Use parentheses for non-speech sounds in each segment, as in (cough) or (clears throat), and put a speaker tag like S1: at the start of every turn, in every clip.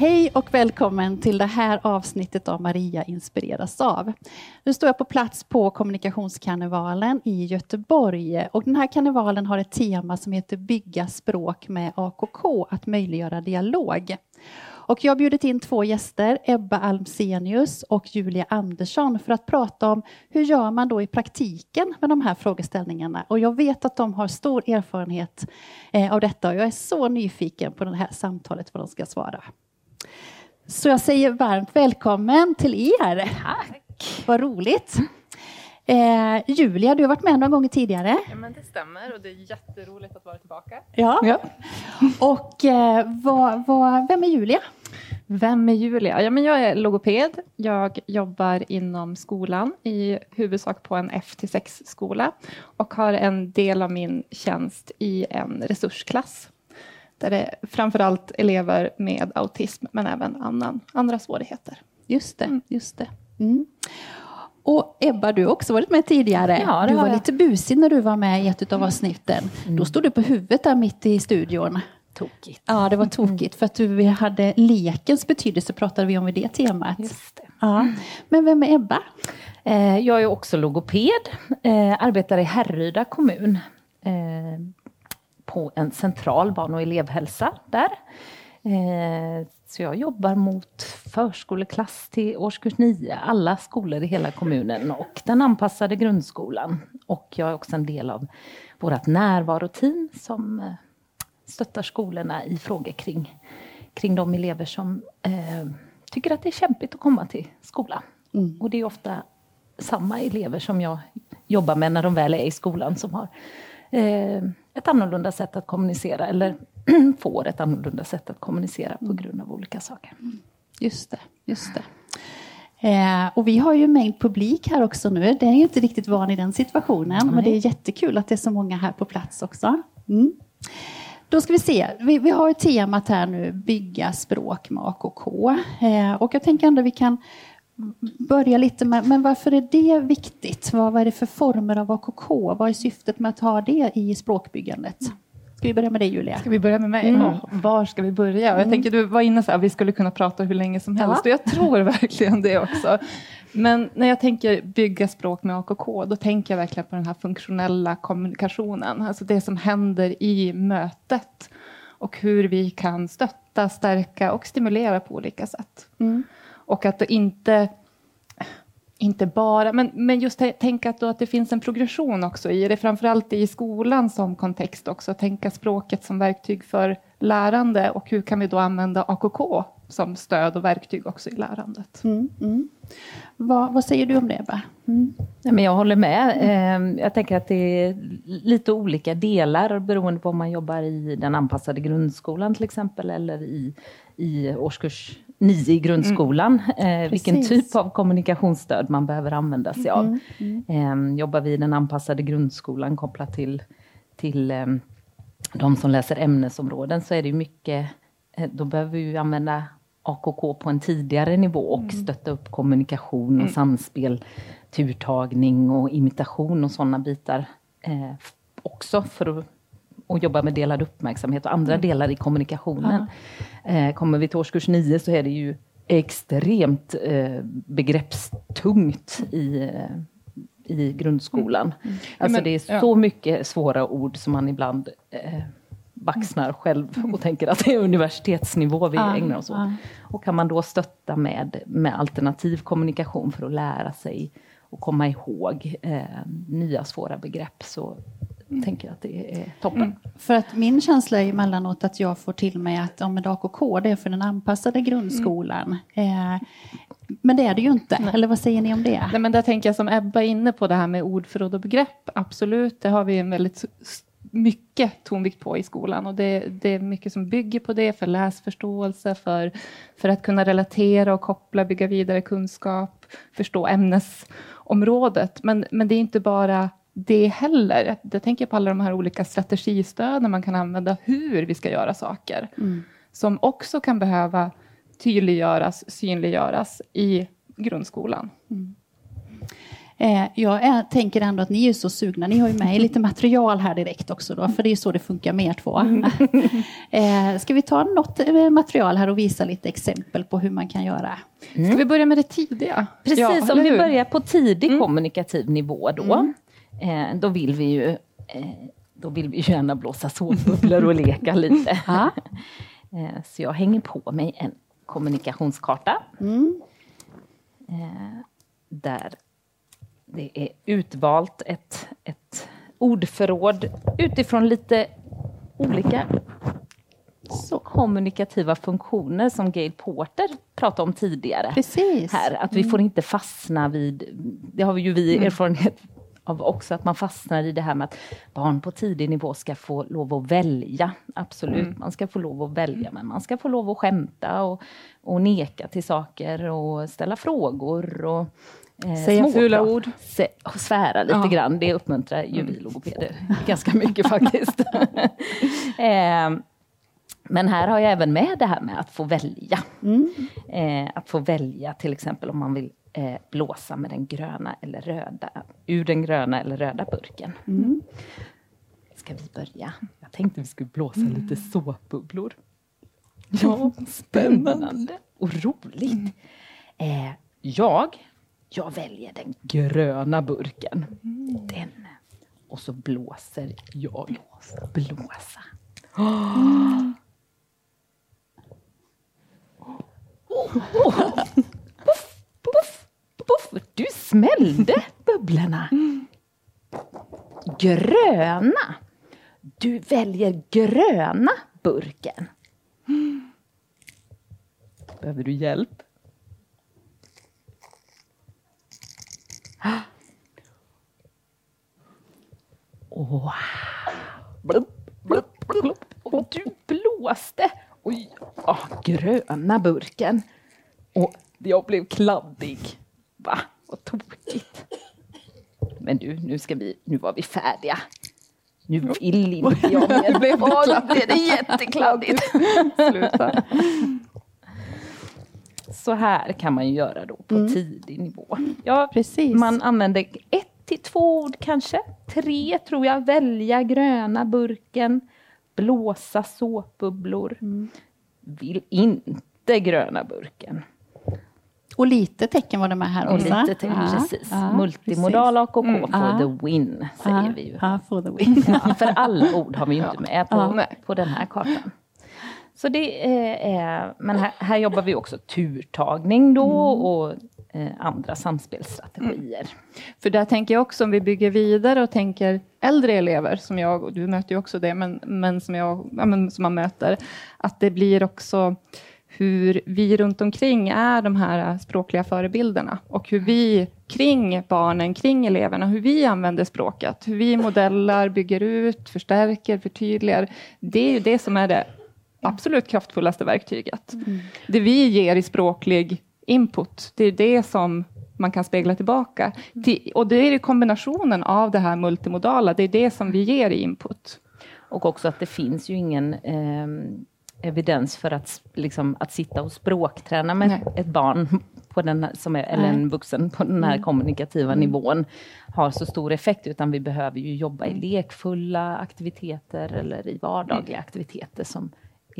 S1: Hej och välkommen till det här avsnittet av Maria inspireras av. Nu står jag på plats på kommunikationskarnevalen i Göteborg och den här karnevalen har ett tema som heter Bygga språk med AKK, att möjliggöra dialog. Och jag har bjudit in två gäster, Ebba Almsenius och Julia Andersson, för att prata om hur gör man då i praktiken med de här frågeställningarna. Och jag vet att de har stor erfarenhet eh, av detta och jag är så nyfiken på det här samtalet, vad de ska svara. Så jag säger varmt välkommen till er.
S2: Tack.
S1: Vad roligt. Eh, Julia, du har varit med några gånger tidigare.
S2: Ja, men det stämmer och det är jätteroligt att vara tillbaka.
S1: Ja. ja. Och eh, vad, vad, vem är Julia?
S2: Vem är Julia? Ja, men jag är logoped. Jag jobbar inom skolan, i huvudsak på en F-6-skola och har en del av min tjänst i en resursklass där det är framförallt elever med autism, men även annan, andra svårigheter.
S1: Just det. Mm. Just det. Mm. Och Ebba, du har också varit med tidigare.
S3: Ja,
S1: du var
S3: jag.
S1: lite busig när du var med i ett av avsnitten. Mm. Då stod du på huvudet där mitt i studion.
S3: Tokigt.
S1: Ja, det var (laughs) tokigt. För att du hade lekens betydelse pratade vi om i det temat.
S3: Just det.
S1: Ja. Men vem är Ebba?
S3: Eh, jag är också logoped. Eh, arbetar i Härryda kommun. På en central barn och elevhälsa där. Eh, så jag jobbar mot förskoleklass till årskurs 9, alla skolor i hela kommunen och den anpassade grundskolan. Och jag är också en del av vårt närvaroteam som eh, stöttar skolorna i frågor kring, kring de elever som eh, tycker att det är kämpigt att komma till skolan. Mm. Och det är ofta samma elever som jag jobbar med när de väl är i skolan som har eh, ett annorlunda sätt att kommunicera eller (clears throat) får ett annorlunda sätt att kommunicera på grund av olika saker.
S1: Mm. Just det, just det. Eh, och vi har ju en mängd publik här också nu. Det är ju inte riktigt van i den situationen, Nej. men det är jättekul att det är så många här på plats också. Mm. Då ska vi se, vi, vi har temat här nu, bygga språk med AKK. Eh, och jag tänker ändå vi kan börja lite med, men varför är det viktigt? Vad, vad är det för former av AKK? Vad är syftet med att ha det i språkbyggandet? Ska vi börja med dig Julia?
S2: Ska vi börja med mig? Mm. var ska vi börja? Jag mm. tänker, du var inne så att vi skulle kunna prata hur länge som helst ja. och jag tror (laughs) verkligen det också. Men när jag tänker bygga språk med AKK, då tänker jag verkligen på den här funktionella kommunikationen. Alltså det som händer i mötet och hur vi kan stötta, stärka och stimulera på olika sätt. Mm. Och att inte, inte bara, men, men just tänka att, att det finns en progression också i det, framförallt i skolan som kontext också, tänka språket som verktyg för lärande och hur kan vi då använda AKK som stöd och verktyg också i lärandet. Mm, mm.
S1: Vad, vad, säger du om det, Ebba?
S3: Mm. Ja, men jag håller med. Ehm, jag tänker att det är lite olika delar beroende på om man jobbar i den anpassade grundskolan till exempel eller i, i årskurs nio i grundskolan. Mm. Eh, vilken typ av kommunikationsstöd man behöver använda sig av. Mm. Mm. Eh, jobbar vi i den anpassade grundskolan kopplat till, till eh, de som läser ämnesområden så är det mycket, eh, då behöver vi använda AKK på en tidigare nivå och mm. stötta upp kommunikation och mm. samspel, turtagning och imitation och sådana bitar. Eh, också för att och jobba med delad uppmärksamhet och andra mm. delar i kommunikationen. Eh, kommer vi till årskurs nio så är det ju extremt eh, begreppstungt i, eh, i grundskolan. Mm. Alltså det är så mycket svåra ord som man ibland eh, baxnar själv och mm. tänker att det är universitetsnivå vi ja, ägnar oss åt. Ja. Och kan man då stötta med, med alternativ kommunikation för att lära sig och komma ihåg eh, nya svåra begrepp så mm. tänker jag att det är toppen. Mm.
S1: För att min känsla är emellanåt att jag får till mig att om AKK, det är för den anpassade grundskolan. Mm. Eh, Men det är det ju inte, Nej. eller vad säger ni om det?
S2: Nej, men där tänker jag som Ebba är inne på, det här med ordförråd och begrepp. Absolut, det har vi en väldigt mycket tonvikt på i skolan och det, det, är mycket som bygger på det för läsförståelse, för, för att kunna relatera och koppla, bygga vidare kunskap, förstå ämnesområdet. Men, men det är inte bara det heller. Jag tänker på alla de här olika strategistöden man kan använda, hur vi ska göra saker, mm. som också kan behöva tydliggöras, synliggöras i grundskolan. Mm.
S1: Eh, jag är, tänker ändå att ni är så sugna. Ni har ju med lite material här direkt också då, för det är så det funkar med er två. Mm. (laughs) eh, ska vi ta något eh, material här och visa lite exempel på hur man kan göra?
S2: Mm. Ska vi börja med det tidiga?
S3: Precis, ja, om vi börjar på tidig mm. kommunikativ nivå då. Mm. Eh, då vill vi ju då vill vi gärna blåsa såpbubblor och leka lite. (laughs) (laughs) Så jag hänger på mig en kommunikationskarta. Mm. där det är utvalt ett, ett ordförråd utifrån lite olika så kommunikativa funktioner som Gail Porter pratade om tidigare.
S1: Precis.
S3: Här, att vi får mm. inte fastna vid, det har ju vi mm. erfarenhet av också, att man fastnar i det här med att barn på tidig nivå ska få lov att välja. Absolut, mm. man ska få lov att välja, men man ska få lov att skämta och, och neka till saker och ställa frågor och
S2: Eh, Säga fula ord.
S3: Se, svära lite ja. grann, det uppmuntrar ju vi logopeder (laughs) ganska mycket faktiskt. (laughs) eh, men här har jag även med det här med att få välja. Mm. Eh, att få välja till exempel om man vill eh, blåsa med den gröna eller röda, ur den gröna eller röda burken. Mm. Ska vi börja? Jag tänkte vi skulle blåsa mm. lite såpbubblor. Ja, (laughs) spännande och roligt. Eh, jag jag väljer den gröna burken. Mm. Den. Och så blåser jag. Blåsa. Oh. Oh. Oh. Puff, puff, puff. Du smällde bubblorna. Gröna. Du väljer gröna burken. Behöver du hjälp? Wow. Blupp, blupp, blupp. Och du blåste. Oj, oh, gröna burken. Och jag blev kladdig. Va, vad tokigt. Men du, nu, ska vi, nu var vi färdiga. Nu vill inte jag mer. (laughs) Åh, oh, nu blev det jättekladdigt. Sluta. Så här kan man ju göra då på mm. tidig nivå. Ja, Precis. Man använder ett till två ord kanske. Tre tror jag. Välja gröna burken. Blåsa såpbubblor. Mm. Vill inte gröna burken.
S1: Och lite tecken var det med här
S3: också. Och lite tecken, ja, precis. Ja, Multimodal AKK mm. for ja. the win, säger vi ju.
S1: Ja, for the win. (laughs)
S3: för alla ord har vi ju inte med på, på den här kartan. Så det är, men här, här, jobbar vi också turtagning då mm. och eh, andra samspelsstrategier. Mm.
S2: För där tänker jag också om vi bygger vidare och tänker äldre elever som jag, och du möter ju också det, men, men, som, jag, ja, men som man möter, att det blir också hur vi runt omkring är de här språkliga förebilderna och hur vi kring barnen, kring eleverna, hur vi använder språket, hur vi modellar, bygger ut, förstärker, förtydligar. Det är ju det som är det absolut kraftfullaste verktyget. Mm. Det vi ger i språklig input, det är det som man kan spegla tillbaka. Mm. Och det är kombinationen av det här multimodala, det är det som vi ger i input.
S3: Och också att det finns ju ingen eh, evidens för att, liksom, att sitta och språkträna med Nej. ett barn på den här, som är, eller en vuxen på den här mm. kommunikativa mm. nivån har så stor effekt, utan vi behöver ju jobba i lekfulla aktiviteter eller i vardagliga aktiviteter som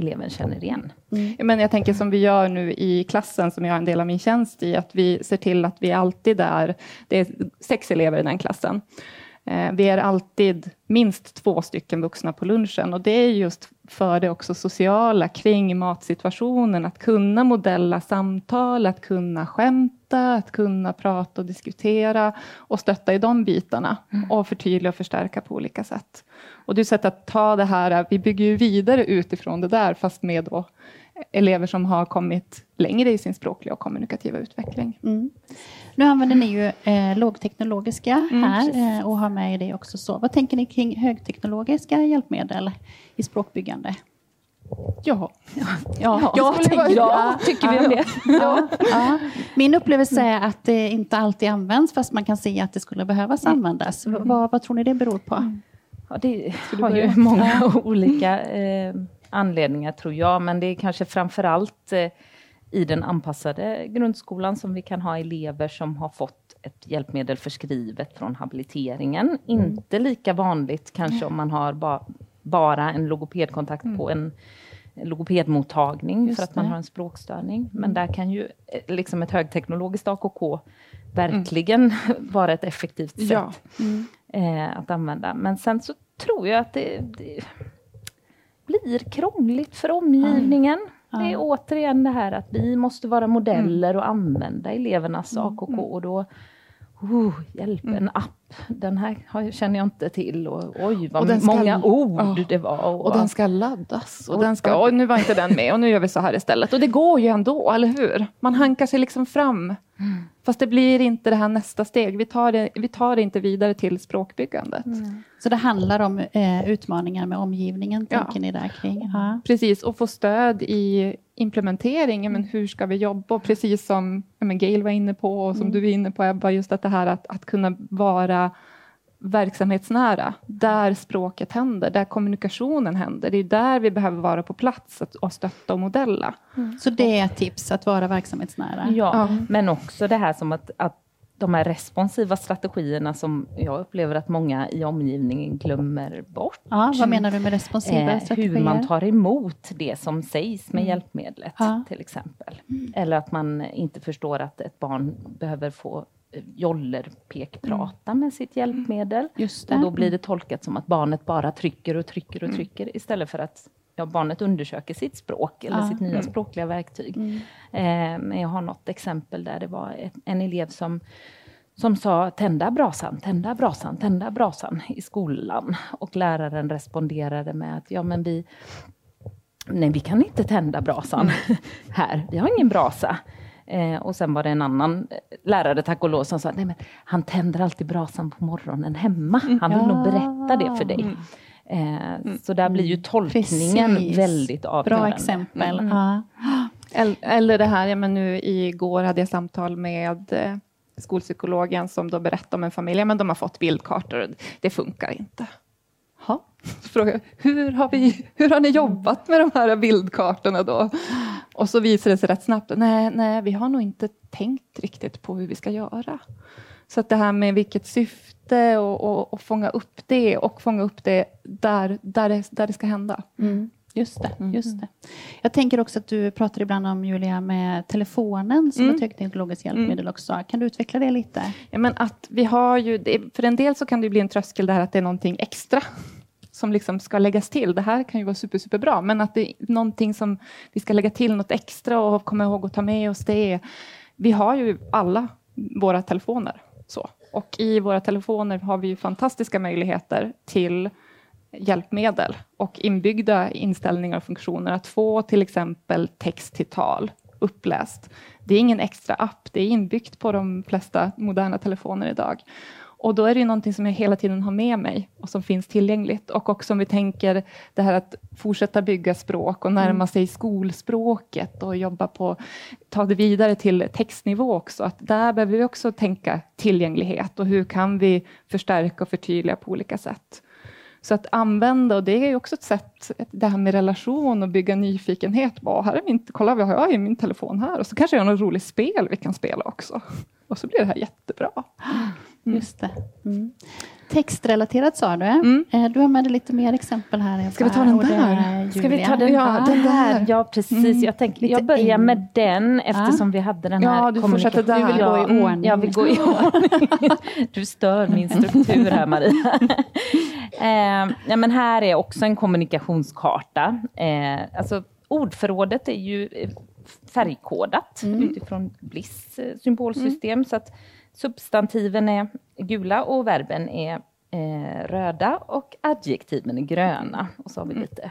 S3: eleven känner igen.
S2: Mm. Men jag tänker som vi gör nu i klassen, som jag är en del av min tjänst i, att vi ser till att vi alltid är, det är sex elever i den klassen. Eh, vi är alltid minst två stycken vuxna på lunchen och det är just för det också sociala kring matsituationen, att kunna modella samtal, att kunna skämta, att kunna prata och diskutera och stötta i de bitarna mm. och förtydliga och förstärka på olika sätt. Och det är ett sätt att ta det här, vi bygger ju vidare utifrån det där, fast med då elever som har kommit längre i sin språkliga och kommunikativa utveckling. Mm.
S1: Nu använder ni ju eh, lågteknologiska mm, här eh, och har med det också. Så. Vad tänker ni kring högteknologiska hjälpmedel i språkbyggande?
S2: Ja.
S1: Ja, ja, ja, tänk, ja tycker vi om det. Ja, ja. Min upplevelse är att det inte alltid används fast man kan se att det skulle behövas mm. användas. Mm. Vad, vad, tror ni det beror på? Mm.
S3: Ja, det har ju många (laughs) olika eh, anledningar tror jag, men det är kanske framför allt eh, i den anpassade grundskolan som vi kan ha elever som har fått ett hjälpmedel förskrivet från habiliteringen. Mm. Inte lika vanligt kanske om man har ba bara en logopedkontakt mm. på en logopedmottagning Just för att man har en språkstörning. Men mm. där kan ju eh, liksom ett högteknologiskt AKK verkligen mm. (laughs) vara ett effektivt sätt ja. mm. eh, att använda. Men sen så tror jag att det, det blir krångligt för omgivningen. Mm. Det är återigen det här att vi måste vara modeller och använda elevernas mm. AKK och då Oh, hjälp, mm. en app. Den här känner jag inte till. Och, oj, vad många ska, ord oh, det var.
S2: Och, och den ska laddas. Och, och den ska, och nu var inte den med och nu gör vi så här istället. Och det går ju ändå, eller hur? Man hankar sig liksom fram. Mm. Fast det blir inte det här nästa steg. Vi tar det, vi tar det inte vidare till språkbyggandet. Mm.
S1: Så det handlar om eh, utmaningar med omgivningen, ja. tänker ni där kring? Ja.
S2: Precis, och få stöd i implementeringen. Men hur ska vi jobba? Och precis som men Gail var inne på och som mm. du är inne på Ebba, just att det här att, att kunna vara verksamhetsnära, där språket händer, där kommunikationen händer. Det är där vi behöver vara på plats att, och stötta och modella.
S1: Mm. Så det är ett tips, att vara verksamhetsnära?
S3: Ja, mm. men också det här som att, att de här responsiva strategierna som jag upplever att många i omgivningen glömmer bort.
S1: Ja, vad menar du med responsiva eh, strategier?
S3: Hur man tar emot det som sägs med mm. hjälpmedlet ja. till exempel. Mm. Eller att man inte förstår att ett barn behöver få joller pekprata mm. med sitt hjälpmedel. Och då blir det tolkat som att barnet bara trycker och trycker och mm. trycker istället för att ja, barnet undersöker sitt språk eller ja. sitt nya mm. språkliga verktyg. Mm. Eh, jag har något exempel där det var ett, en elev som som sa tända brasan, tända brasan, tända brasan i skolan. Och läraren responderade med att ja men vi, nej vi kan inte tända brasan mm. (laughs) här, vi har ingen brasa. Eh, och sen var det en annan eh, lärare, tack och lov, som sa nej men han tänder alltid brasan på morgonen hemma. Mm. Han vill ja. nog berätta det för dig. Mm. Eh, mm. Så där blir ju tolkningen Precis. väldigt avgörande.
S1: Bra exempel. Mm. Ja.
S2: Eller det här, ja, men nu igår hade jag samtal med eh, skolpsykologen som då berättade om en familj, men de har fått bildkartor, det funkar inte. Ha? Fråga, hur, har vi, hur har ni jobbat med de här bildkartorna då? Och så visar det sig rätt snabbt, nej, nej, vi har nog inte tänkt riktigt på hur vi ska göra. Så att det här med vilket syfte och, och, och fånga upp det och fånga upp det där, där, det, där det ska hända.
S1: Mm. Just det, mm. just det. Jag tänker också att du pratar ibland om, Julia, med telefonen som mm. ett högteknologiskt mm. hjälpmedel också. Kan du utveckla det lite?
S2: Ja, men att vi har ju, för en del så kan det bli en tröskel det här att det är någonting extra som liksom ska läggas till. Det här kan ju vara super, superbra, men att det är någonting som vi ska lägga till något extra och komma ihåg att ta med oss det. är... Vi har ju alla våra telefoner så. Och i våra telefoner har vi ju fantastiska möjligheter till hjälpmedel och inbyggda inställningar och funktioner. Att få till exempel text till tal uppläst. Det är ingen extra app, det är inbyggt på de flesta moderna telefoner idag. Och då är det någonting som jag hela tiden har med mig och som finns tillgängligt. Och också om vi tänker det här att fortsätta bygga språk och närma mm. sig skolspråket och jobba på, ta det vidare till textnivå också. Att där behöver vi också tänka tillgänglighet och hur kan vi förstärka och förtydliga på olika sätt. Så att använda, och det är också ett sätt, det här med relation och bygga nyfikenhet. Bara, här är min, kolla vad jag har i min telefon här. Och så kanske jag har något roligt spel vi kan spela också. Och så blir det här jättebra.
S1: Mm. Just det. Mm. Textrelaterat sa du. Mm. Eh, du har med dig lite mer exempel här.
S2: Ska vi ta den där?
S3: Ska vi ta den ja, den där? Ja, precis. Mm. Jag, tänker, jag börjar med den eftersom ja. vi hade den här
S2: Ja, du fortsätter där.
S1: Du vill gå i ordning.
S3: Jag vill gå i (laughs) ordning. Du stör min struktur här, Maria. (laughs) eh, ja, men här är också en kommunikationskarta. Eh, alltså, ordförrådet är ju färgkodat mm. utifrån Bliss symbolsystem. Mm. Så att substantiven är gula och verben är eh, röda och adjektiven är gröna. Och så har vi mm. lite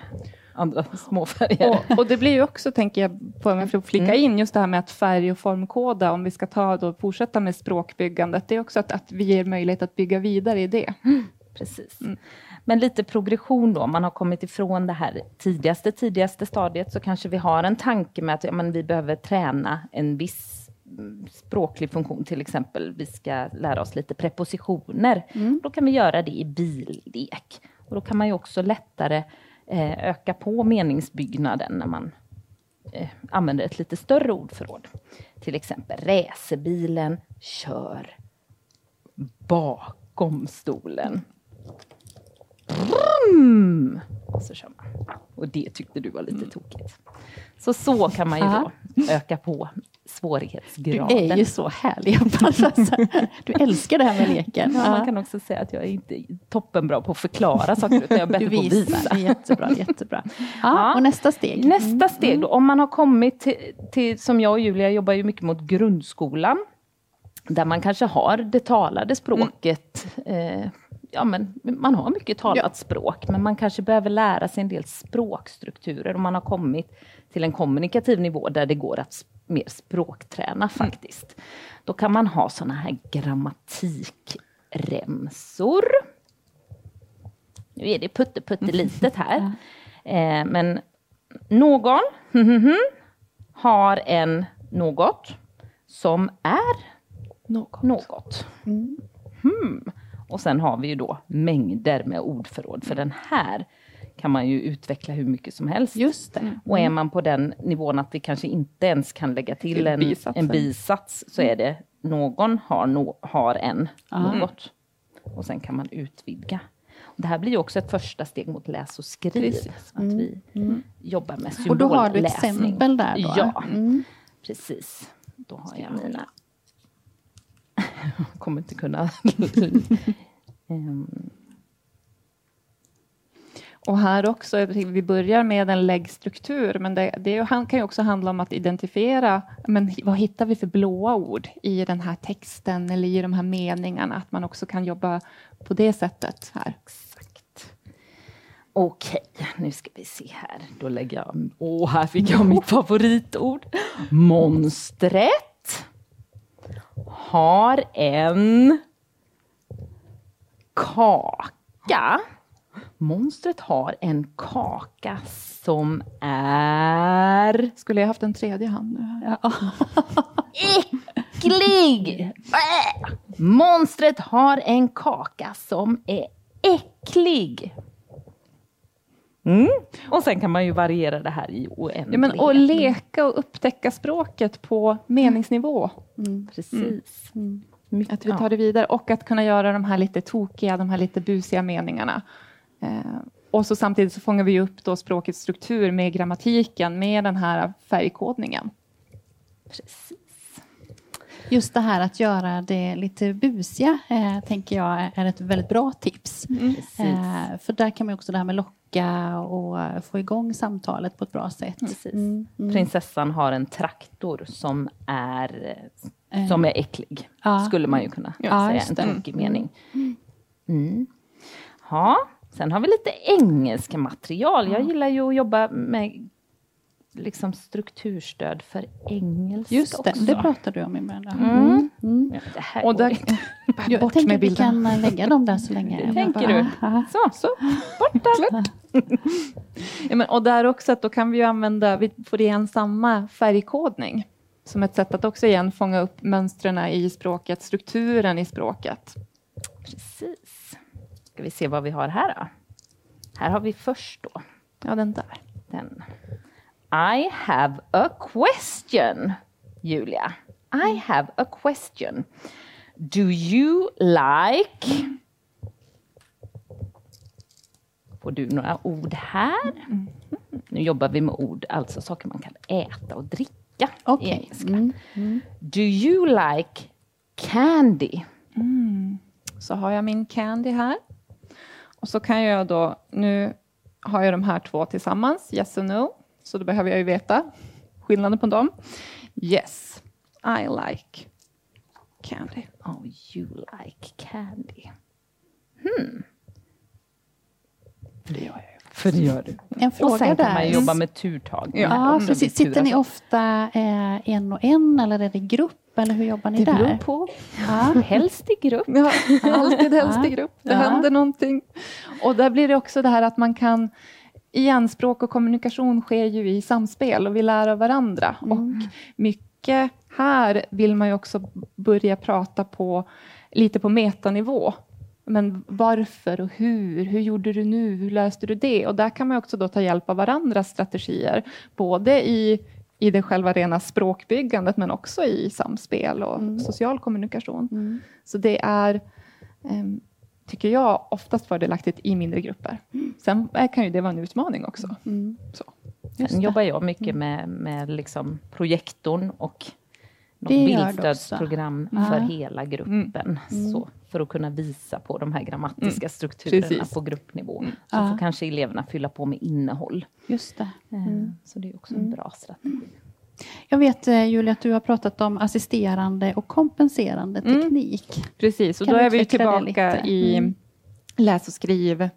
S3: andra småfärger.
S2: Och, och, det blir ju också, tänker jag, på, om jag får flika mm. in, just det här med att färg och formkoda, om vi ska ta då, fortsätta med språkbyggandet, det är också att, att vi ger möjlighet att bygga vidare i det.
S3: Mm. Precis. Mm. Men lite progression då, om man har kommit ifrån det här tidigaste, tidigaste stadiet, så kanske vi har en tanke med att ja, men vi behöver träna en viss språklig funktion, till exempel vi ska lära oss lite prepositioner. Mm. Då kan vi göra det i billek. Och då kan man ju också lättare eh, öka på meningsbyggnaden när man eh, använder ett lite större ordförråd. Till exempel racerbilen kör bakom stolen. Brum! Så kör man. Och det tyckte du var lite mm. tokigt. Så så kan man ju då öka på svårighetsgraden.
S1: Du är ju så härlig, Du älskar det här med leken.
S3: Ja, man kan också säga att jag är inte toppenbra på att förklara saker, utan jag är bättre på att visa.
S1: Jättebra, jättebra. Ja, och nästa steg?
S3: Nästa mm. steg, då, om man har kommit till, till, som jag och Julia jobbar ju mycket mot grundskolan, där man kanske har det talade språket mm. eh, ja, men man har mycket talat ja. språk, men man kanske behöver lära sig en del språkstrukturer och man har kommit till en kommunikativ nivå där det går att mer språkträna mm. faktiskt. Mm. Då kan man ha såna här grammatikremsor. Nu är det putte här. (laughs) Eh, men någon (laughs) har en något som är något. något. Mm. Hmm. Och sen har vi ju då mängder med ordförråd, för den här kan man ju utveckla hur mycket som helst.
S1: Just. Mm.
S3: Och är man på den nivån att vi kanske inte ens kan lägga till, en, en bisats, så är det någon har, no, har en Aha. något. Och sen kan man utvidga. Det här blir ju också ett första steg mot läs och skriv. Precis. Att vi mm. mm. jobbar med symbolläsning. Och då har du
S1: exempel där då?
S3: Ja, mm. precis. Då har jag mina (laughs) kommer inte kunna...
S2: um. Och här också, vi börjar med en läggstruktur, men det, det kan ju också handla om att identifiera, men vad hittar vi för blåa ord i den här texten eller i de här meningarna, att man också kan jobba på det sättet här.
S3: Exakt. Okej, nu ska vi se här. Då lägger jag... Åh, oh, här fick jag mitt (laughs) favoritord. Monstret har en kaka. Monstret har en kaka som är...
S2: Skulle jag haft en tredje hand nu? Ja.
S3: Äcklig! Monstret har en kaka som är äcklig. Mm. Och sen kan man ju variera det här i oändlighet. Ja,
S2: men, och leka och upptäcka språket på meningsnivå.
S3: Mm. Precis. Mm.
S2: Mm. Att vi tar det vidare och att kunna göra de här lite tokiga, de här lite busiga meningarna. Eh, och så samtidigt så fångar vi upp då språkets struktur med grammatiken, med den här färgkodningen.
S3: Precis.
S1: Just det här att göra det lite busiga, eh, tänker jag är ett väldigt bra tips. Mm. Eh, för där kan man också det här med locka och få igång samtalet på ett bra sätt.
S3: Mm. Mm. Prinsessan har en traktor som är. Som är äcklig, ja. skulle man ju kunna ja, säga, en tokig mening. Mm. mm. Ja, sen har vi lite engelska material. Jag gillar ju att jobba med liksom strukturstöd för engelska
S1: Just det,
S3: också.
S1: det pratade du om ibland.
S3: Mm. Mm. Mm. Ja, och där, (laughs)
S1: jag bort tänker med vi kan lägga dem där så (laughs) länge.
S3: Det tänker bara, du? Så, så, borta.
S2: ja, men, och där också att då kan vi använda, vi får igen samma färgkodning som ett sätt att också igen fånga upp mönstren i språket, strukturen i språket.
S3: Precis. Ska vi se vad vi har här då? Här har vi först då.
S2: Ja, den där.
S3: Den. I have a question, Julia. I have a question. Do you like... Får du några ord här? Mm. Nu jobbar vi med ord, alltså saker man kan äta och dricka okay. i engelska. Mm. Mm. Do you like candy?
S2: Mm. Så har jag min candy här. Och så kan jag då, nu har jag de här två tillsammans, yes och no så då behöver jag ju veta skillnaden på dem. Yes, I like candy.
S3: Oh, you like candy. Hmm.
S2: Det gör jag ju.
S3: För det gör du.
S1: En fråga
S3: och sen kan
S1: där.
S3: man jobba med turtag.
S1: Ja, precis. Sitter ni ofta eh, en och en eller är det grupp? Eller hur jobbar ni
S2: det
S1: där?
S2: beror på.
S1: Ja.
S3: Helst i grupp.
S2: Ja, (laughs) alltid helst i grupp. Det
S1: Ja.
S2: händer någonting. Och där blir det också det här att man kan Igen, språk och kommunikation sker ju i samspel och vi lär av varandra.
S1: Mm.
S2: Och mycket här vill man ju också börja prata på lite på metanivå. Men varför och hur? Hur gjorde du nu? Hur löste du det? Och där kan man också då ta hjälp av varandras strategier. Både i, i det själva rena språkbyggandet men också i samspel och
S1: Mm.
S2: social kommunikation.
S1: Mm.
S2: Så det är, ehm, tycker jag, oftast fördelaktigt i mindre grupper. Sen är- kan ju det vara en utmaning också.
S1: Mm.
S2: Så.
S3: Sen jobbar jag mycket med, med liksom projektorn och något bildstödsprogram för
S1: Ja.
S3: hela gruppen.
S1: Mm.
S3: Så, för att kunna visa på de här grammatiska strukturerna
S2: Precis.
S3: på gruppnivå. Så
S1: Ja.
S3: får kanske eleverna fylla på med innehåll.
S1: Just det.
S3: Eh,
S1: Mm.
S3: Så det är också en bra strategi.
S1: Jag vet eh, Julia att du har pratat om assisterande och kompenserande
S2: Mm.
S1: teknik.
S2: Precis, och
S1: Kan
S2: då är vi tillbaka i
S1: Mm.
S2: läs och skriv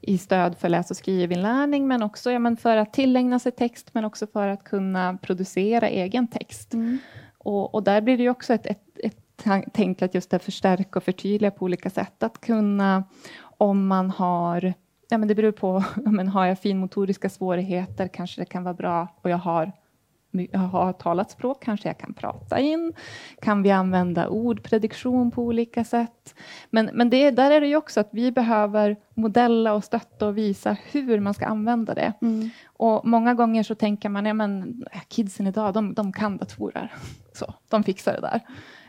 S2: i stöd för läs och skrivinlärning, men också ja, men för att tillägna sig text, men också för att kunna producera egen text.
S1: Mm.
S2: Och, och där blir det också ett, ett, ett tan- tänk att just det förstärka och förtydliga på olika sätt. Att kunna, om man har, ja men det beror på, (laughs) men har jag finmotoriska svårigheter kanske det kan vara bra och jag har jag har talat språk, kanske jag kan prata in. Kan vi använda ordprediktion på olika sätt? Men, men det, där är det ju också att vi behöver modella och stötta och visa hur man ska använda det.
S1: Mm.
S2: Och många gånger så tänker man, ja men kidsen idag, de, de kan datorer. (laughs) Så, de fixar det där.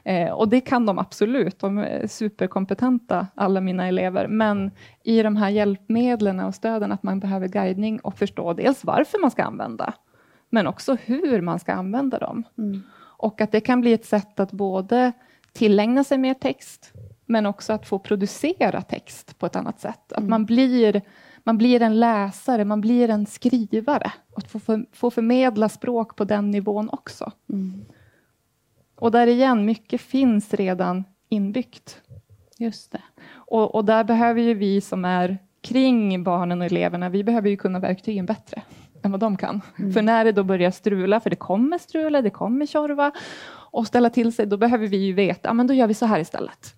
S2: Eh, och det kan de absolut, de är superkompetenta, alla mina elever. Men i de här hjälpmedlen och stöden, att man behöver guidning och förstå dels varför man ska använda, men också hur man ska använda dem.
S1: Mm.
S2: Och att det kan bli ett sätt att både tillägna sig mer text, men också att få producera text på ett annat sätt. Att man, blir, man blir en läsare, man blir en skrivare. Och att få, för, få förmedla språk på den nivån också.
S1: Mm.
S2: Och där igen, mycket finns redan inbyggt.
S1: Just det.
S2: Och, och där behöver ju vi som är kring barnen och eleverna, vi behöver ju kunna verktygen bättre än vad de kan. För när det då börjar strula, för det kommer strula, det kommer tjorva och ställa till sig, då behöver vi ju veta, ja men då gör vi så här istället.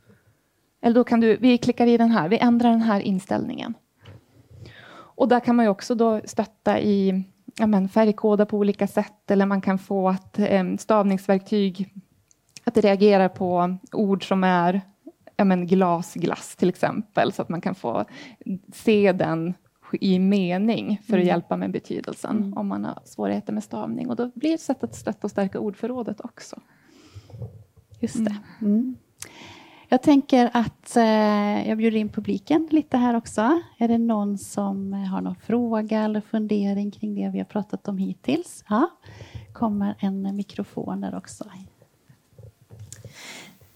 S2: Eller då kan du, vi klickar i den här, vi ändrar den här inställningen. Och där kan man ju också då stötta i ja men, färgkoda på olika sätt, eller man kan få att eh, stavningsverktyg att det reagerar på ord som är ja men, glasglass till exempel, så att man kan få se den i mening för att hjälpa med betydelsen om man har svårigheter med stavning. Och då blir det ett sätt att stötta och stärka ordförrådet också.
S1: Just det. Mm. Jag tänker att eh, jag bjuder in publiken lite här också. Är det någon som har någon fråga eller fundering kring det vi har pratat om hittills? Ja, kommer en mikrofon där också.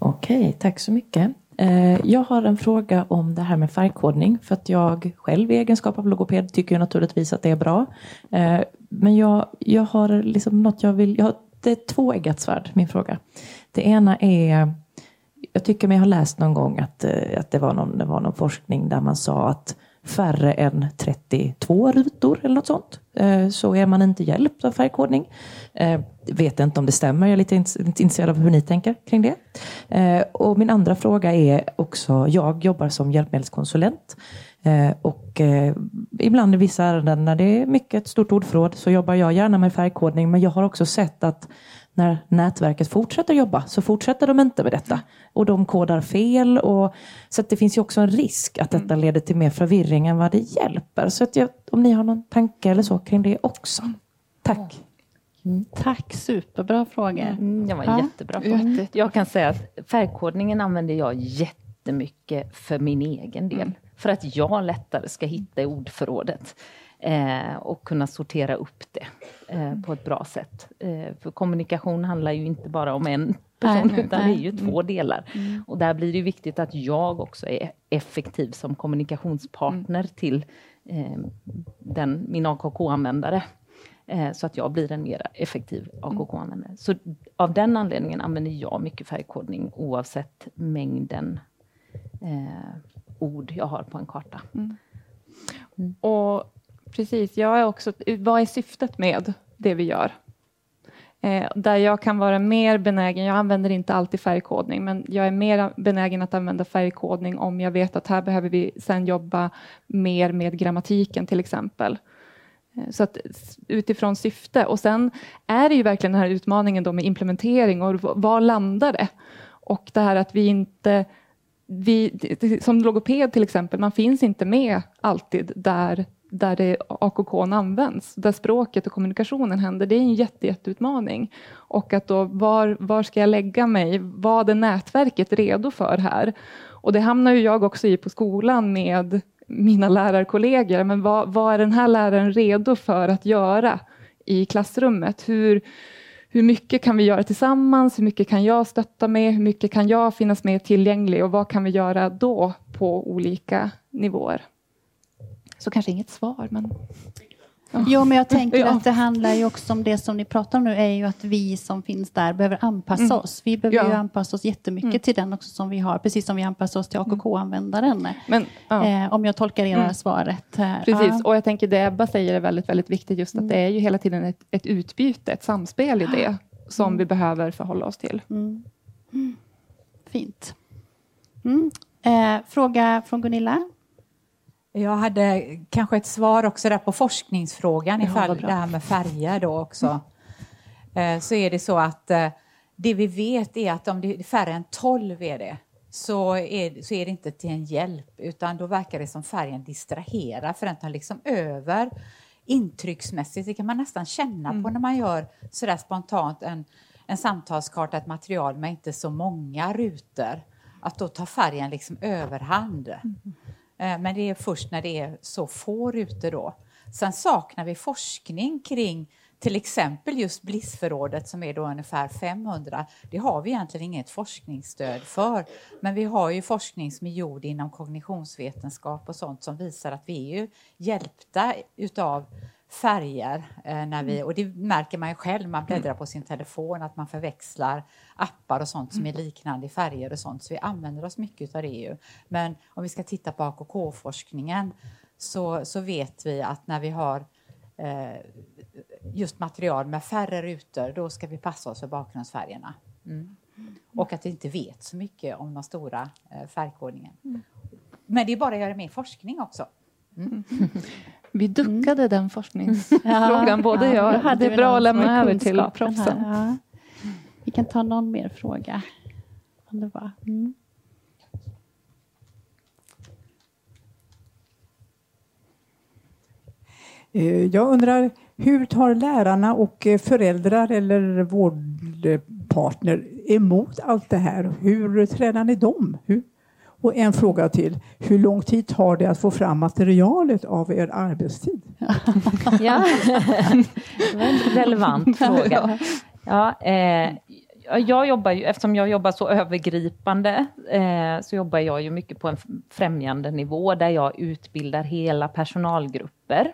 S4: Okej, tack så mycket. Eh, jag har en fråga om det här med färgkodning för att jag själv i egenskap av logoped tycker ju naturligtvis att det är bra. Eh, men jag, jag har liksom något jag vill, jag har, det är tvåeggat svärd min fråga. Det ena är, jag tycker mig ha läst någon gång att, eh, att det, var någon, det var någon forskning där man sa att färre än 32 rutor eller något sånt eh, så är man inte hjälpt av färgkodning. Eh, vet inte om det stämmer, jag är lite intresserad av hur ni tänker kring det. Eh, och min andra fråga är också, jag jobbar som hjälpmedelskonsulent och ibland i vissa ärenden när det är mycket ett stort ordförråd så jobbar jag gärna med färgkodning men jag har också sett att när nätverket fortsätter jobba så fortsätter de inte med detta. Och de kodar fel. Och, så att det finns ju också en risk att detta leder till mer förvirring än vad det hjälper. Så att jag, om ni har någon tanke eller så kring det också. Tack.
S1: Tack, superbra frågor.
S3: Mm, det var
S1: Ja.
S3: jättebra fråga.
S2: Jätte-
S3: Jag kan säga att färgkodningen använder jag jättemycket för min egen del. För att jag lättare ska hitta i ordförrådet. Eh, och kunna sortera upp det eh, på ett bra sätt. Eh, för kommunikation handlar ju inte bara om en person,
S1: Nej,
S3: utan
S1: nej.
S3: det är ju två delar. Och där blir det viktigt att jag också är effektiv som kommunikationspartner till eh, den, min AKK-användare. Eh, så att jag blir en mer effektiv AKK-användare. Så av den anledningen använder jag mycket färgkodning oavsett mängden eh, ord jag har på en karta.
S2: Mm. Och precis, jag är också, vad är syftet med det vi gör? Eh, där jag kan vara mer benägen, jag använder inte alltid färgkodning, men jag är mer benägen att använda färgkodning om jag vet att här behöver vi sen jobba mer med grammatiken till exempel. Eh, så att utifrån syfte. Och sen är det ju verkligen den här utmaningen då med implementering och var landar det? Och det här att vi inte vi, som logoped till exempel, man finns inte med alltid där där det AKK används, där språket och kommunikationen händer, det är en jätte, jätteutmaning. Och att då, var, var ska jag lägga mig? Vad är nätverket redo för här? Och det hamnar ju jag också i på skolan med mina lärarkollegor. Men vad, vad är den här läraren redo för att göra i klassrummet? Hur, hur mycket kan vi göra tillsammans? Hur mycket kan jag stötta med? Hur mycket kan jag finnas med tillgänglig? Och vad kan vi göra då på olika nivåer? Så kanske inget svar, men...
S1: Jo, men jag tänker ja. att det handlar ju också om det som ni pratar om nu, är ju att vi som finns där behöver anpassa mm. oss. Vi behöver ja. anpassa oss jättemycket mm. till den också som vi har, precis som vi anpassar oss till AKK-användaren. Men, ja. eh, om jag tolkar era mm. svaret. Här.
S2: Precis, och jag tänker det Ebba säger är väldigt, väldigt viktigt, just att mm. det är ju hela tiden ett, ett utbyte, ett samspel i det, som mm. vi behöver förhålla oss till.
S1: Mm. Fint. Eh, fråga från Gunilla?
S5: Jag hade kanske ett svar också där på forskningsfrågan, ifall det här med färger då också. Mm. Så är det så att eh, det vi vet är att om det är färre än 12 är det, så är, så är det inte till en hjälp, utan då verkar det som färgen distraherar, för den tar liksom över intrycksmässigt. Det kan man nästan känna mm. på när man gör sådär spontant en, en samtalskarta, ett material med inte så många rutor. Att då tar färgen liksom överhand. Mm. Eh, men det är först när det är så få rutor då. Sen saknar vi forskning kring till exempel just Blissförrådet som är då ungefär 500. Det har vi egentligen inget forskningsstöd för. Men vi har ju forskning som är gjord inom kognitionsvetenskap och sånt som visar att vi är ju hjälpta utav färger. Eh, när vi, och det märker man ju själv, man bläddrar på sin telefon, att man förväxlar appar och sånt som är liknande i färger och sånt. Så vi använder oss mycket av det ju. Men om vi ska titta på AKK-forskningen så, så vet vi att när vi har eh, just material med färre rutor, då ska vi passa oss för bakgrundsfärgerna. Mm. Och att vi inte vet så mycket om den stora eh, färgkodningen. Mm. Men det är bara att göra mer forskning också. Mm. (laughs)
S2: Vi duckade mm. den forskningsfrågan, (laughs) ja, både ja, jag. Det är bra att lämna över till proffsen. Ja.
S1: Vi kan ta någon mer fråga. Mm.
S6: Eh, jag undrar, hur tar lärarna och eh, föräldrar eller vårdpartner emot allt det här? Hur tränar ni dem? Hur, och en fråga till. Hur lång tid tar det att få fram materialet av er arbetstid? (laughs)
S3: ja, det var en relevant (laughs) fråga. Ja, eh, jag jobbar ju, eftersom jag jobbar så övergripande, eh, så jobbar jag ju mycket på en främjande nivå där jag utbildar hela personalgrupper.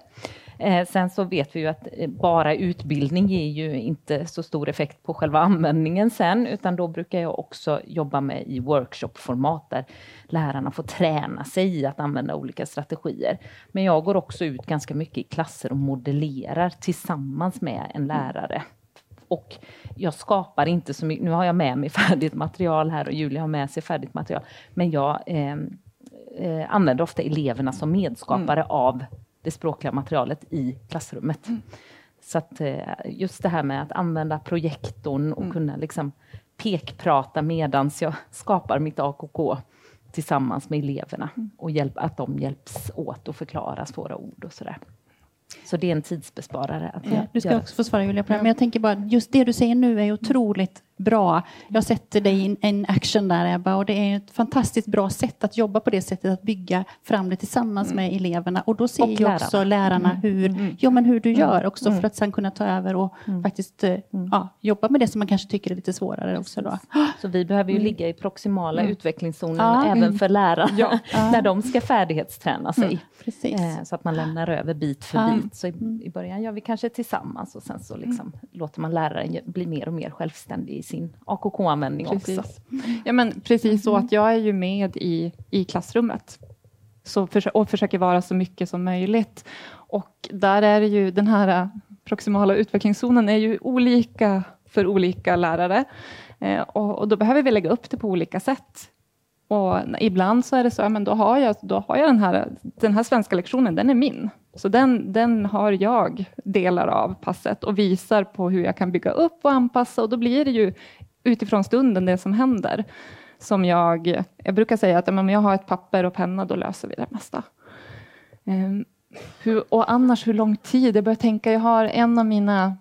S3: Eh, sen så vet vi ju att eh, bara utbildning ger ju inte så stor effekt på själva användningen sen, utan då brukar jag också jobba med i workshopformat där lärarna får träna sig i att använda olika strategier. Men jag går också ut ganska mycket i klasser och modellerar tillsammans med en lärare. Och jag skapar inte så mycket, nu har jag med mig (laughs) färdigt material här och Julia har med sig färdigt material, men jag eh, eh, använder ofta eleverna som medskapare mm. av det språkliga materialet i klassrummet. Mm. Så att eh, just det här med att använda projektorn och mm. kunna liksom pekprata medans jag skapar mitt AKK tillsammans med eleverna mm. och hjälp, att de hjälps åt att förklara svåra ord och sådär. Så det är en tidsbesparare. Att
S1: ja, du ska också få svara Julia på det, men jag tänker bara just det du säger nu är otroligt bra. Jag sätter dig in en action där Ebba och det är ett fantastiskt bra sätt att jobba på det sättet att bygga fram det tillsammans mm. med eleverna och då ser och ju lärarna. också lärarna mm. hur, mm. ja, men hur du mm. gör också mm. för att sen kunna ta över och faktiskt eh, ja, jobba med det som man kanske tycker är lite svårare också. Då.
S3: Så vi behöver ju ligga i proximala utvecklingszonen ja. även för lärarna ja. (laughs) när de ska färdighetsträna sig. Eh, så att man lämnar över bit för bit. Så i, i, början gör vi kanske tillsammans och sen så liksom låter man läraren bli mer och mer självständig sin AKK-användning också.
S2: Ja, men precis så att jag är ju med i, i klassrummet. så och försöker vara så mycket som möjligt. Och där är det ju den här proximala utvecklingszonen är ju olika för olika lärare. Eh, och, och, då behöver vi lägga upp det på olika sätt. Och ibland så är det så, men då har jag, då har jag den här, den här svenska lektionen, den är min. Så den, den har jag delar av passet och visar på hur jag kan bygga upp och anpassa och då blir det ju utifrån stunden det som händer. Som jag, jag brukar säga att om jag har ett papper och penna, då löser vi det mesta. Um, hur, och annars hur lång tid? Jag börjar tänka, jag har en av mina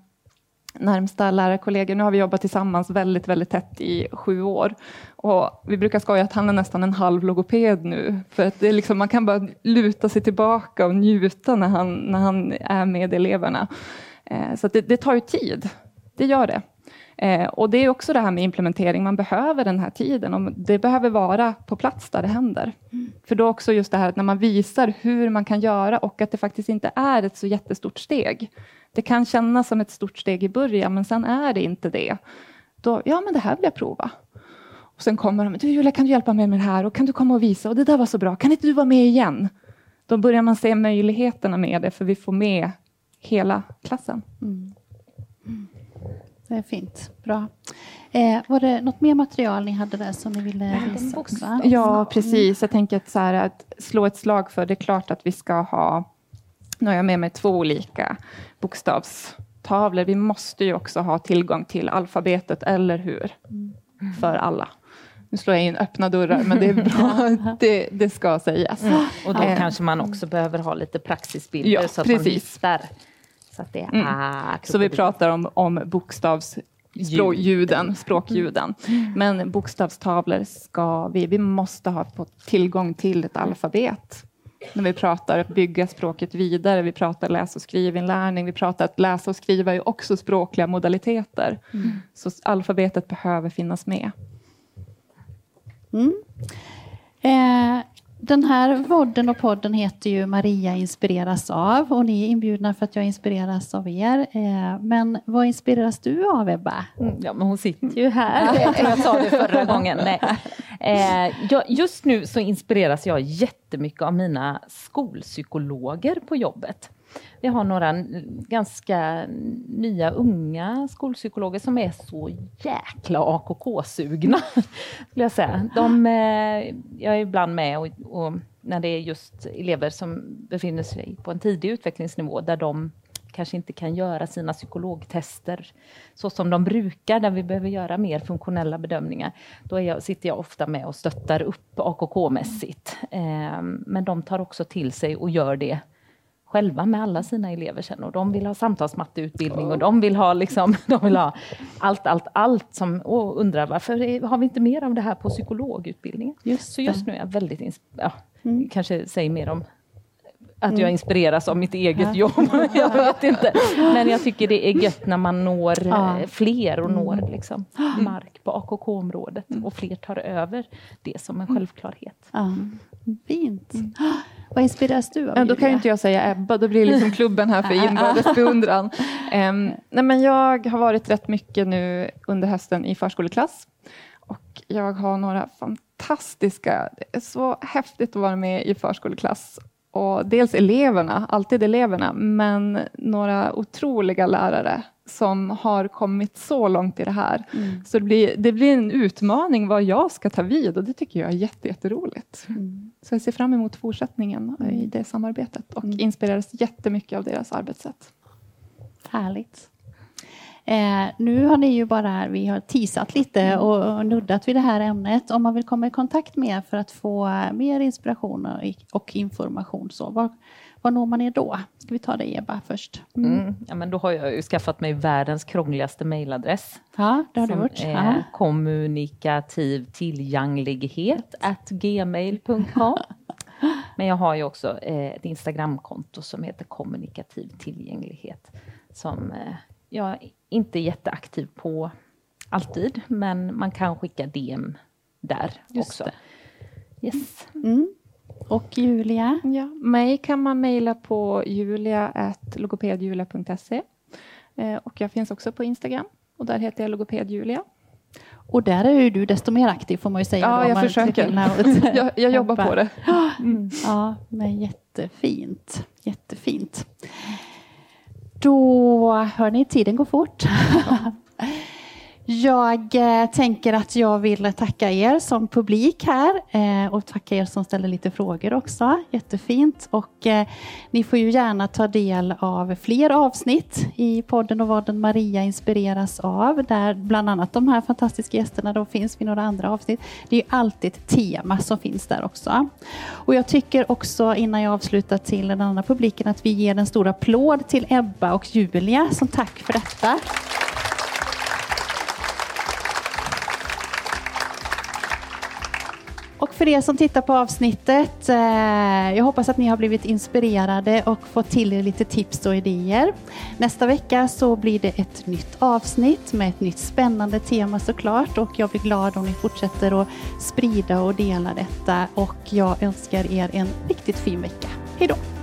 S2: närmsta lärarkollegor. Nu har vi jobbat tillsammans väldigt, väldigt tätt i sju år. Och vi brukar skoja att han är nästan en halv logoped nu. För att det är liksom, man kan bara luta sig tillbaka och njuta när han, när han är med eleverna. Eh, så det, det, tar ju tid. Det gör det. Eh, och det är också det här med implementering. Man behöver den här tiden och det behöver vara på plats där det händer. Mm. För då också just det här att när man visar hur man kan göra och att det faktiskt inte är ett så jättestort steg. Det kan kännas som ett stort steg i början, men sen är det inte det. Då, ja, men det här vill jag prova. Och sen kommer de, du Julia, kan du hjälpa mig med det här? Och kan du komma och visa? Och det där var så bra, kan inte du vara med igen? Då börjar man se möjligheterna med det, för vi får med hela klassen. Mm.
S1: Det är fint, bra. Eh, var det något mer material ni hade där som ni ville visa?
S2: Ja, precis. Jag tänker att, så här, att slå ett slag för, det är klart att vi ska ha nu har jag med mig två olika bokstavstavlor. Vi måste ju också ha tillgång till alfabetet, eller hur? För alla. Nu slår jag in öppna dörrar, men det är bra. (laughs) det, det ska sägas. Mm.
S3: Och då eh. kanske man också behöver ha lite praxisbilder ja, så att precis. man hittar. Så, att det är, mm.
S2: så vi pratar om, om bokstavs språkljuden, språkljuden. Mm. Men bokstavstavlor ska vi, vi måste ha fått tillgång till ett alfabet när vi pratar att bygga språket vidare. Vi pratar läs och skrivinlärning. Vi pratar att läsa och skriva är också språkliga modaliteter. Mm. Så alfabetet behöver finnas med.
S1: Mm. Eh, den här vodden och podden heter ju Maria inspireras av och ni är inbjudna för att jag inspireras av er. Eh, men vad inspireras du av Ebba?
S3: Mm, ja, men hon sitter ju här. jag sa det förra gången. Nej. Eh, just nu så inspireras jag jättemycket av mina skolpsykologer på jobbet. Vi har några ganska nya unga skolpsykologer som är så jäkla AKK-sugna. (laughs) Skulle jag säga. De, eh, jag är ibland med och, och när det är just elever som befinner sig på en tidig utvecklingsnivå där de kanske inte kan göra sina psykologtester så som de brukar, där vi behöver göra mer funktionella bedömningar. Då jag, sitter jag ofta med och stöttar upp AKK-mässigt. Eh, men de tar också till sig och gör det själva med alla sina elever sen och de vill ha samtalsmatteutbildning och de vill ha liksom, (laughs) de vill ha allt, allt, allt som, och undrar varför har vi inte mer av det här på psykologutbildningen? Just så just nu är jag väldigt, ja, mm. kanske säger mer om att jag mm. inspireras av mitt eget jobb. (laughs) jag vet inte. Men jag tycker det är gött när man når ja. Eh, fler och når mm. liksom, (gasps) mark på AKK-området och fler tar över det som en självklarhet. Ja.
S1: Fint. Mm. (gasps) Vad inspireras du av?
S2: Då kan ju inte jag säga Ebba, då blir liksom (laughs) klubben här för inbördes beundran. Um, nej, men jag har varit rätt mycket nu under hösten i förskoleklass. Och jag har några fantastiska, det är så häftigt att vara med i förskoleklass. Och dels eleverna, alltid eleverna, men några otroliga lärare som har kommit så långt i det här. Mm. Så det blir, det blir en utmaning vad jag ska ta vid och det tycker jag är jätte, jätteroligt. Mm. Så jag ser fram emot fortsättningen mm. i det samarbetet och mm. inspireras jättemycket av deras arbetssätt.
S1: Härligt. Eh, nu har ni ju bara, vi har teasat lite mm. och, och nuddat vid det här ämnet. Om man vill komma i kontakt med er för att få mer inspiration och, och information, så var, var når man er då? Ska vi ta det Ebba först?
S3: Mm. Mm. Ja, men då har jag ju skaffat mig världens krångligaste mejladress.
S1: Ja, det har du gjort.
S3: Är kommunikativ tillgänglighet at gmail.com. (laughs) Men jag har ju också eh, ett Instagramkonto som heter kommunikativ tillgänglighet som eh, jag inte jätteaktiv på alltid, men man kan skicka DM där Just också. Det. Yes.
S1: Mm. Och Julia?
S2: Ja, mig kan man mejla på julia.logopedjulia.se. Eh, och jag finns också på Instagram och där heter jag logopedjulia.
S1: Och där är ju du desto mer aktiv får man ju säga.
S2: Ja,
S1: då,
S2: jag försöker. (laughs) jag, jag jobbar på det.
S1: Mm. (gasps) Ja, men jättefint. Jättefint. Då, hör ni, tiden går fort. (laughs) Jag eh, tänker att jag vill tacka er som publik här eh, och tacka er som ställer lite frågor också. Jättefint. Och eh, ni får ju gärna ta del av fler avsnitt i podden och vad den Maria inspireras av. Där bland annat de här fantastiska gästerna då finns vid några andra avsnitt. Det är alltid ett tema som finns där också. Och jag tycker också innan jag avslutar till den andra publiken att vi ger en stor applåd till Ebba och Julia som tack för detta. För er som tittar på avsnittet, eh, jag hoppas att ni har blivit inspirerade och fått till er lite tips och idéer. Nästa vecka så blir det ett nytt avsnitt med ett nytt spännande tema såklart och jag blir glad om ni fortsätter att sprida och dela detta och jag önskar er en riktigt fin vecka. Hejdå!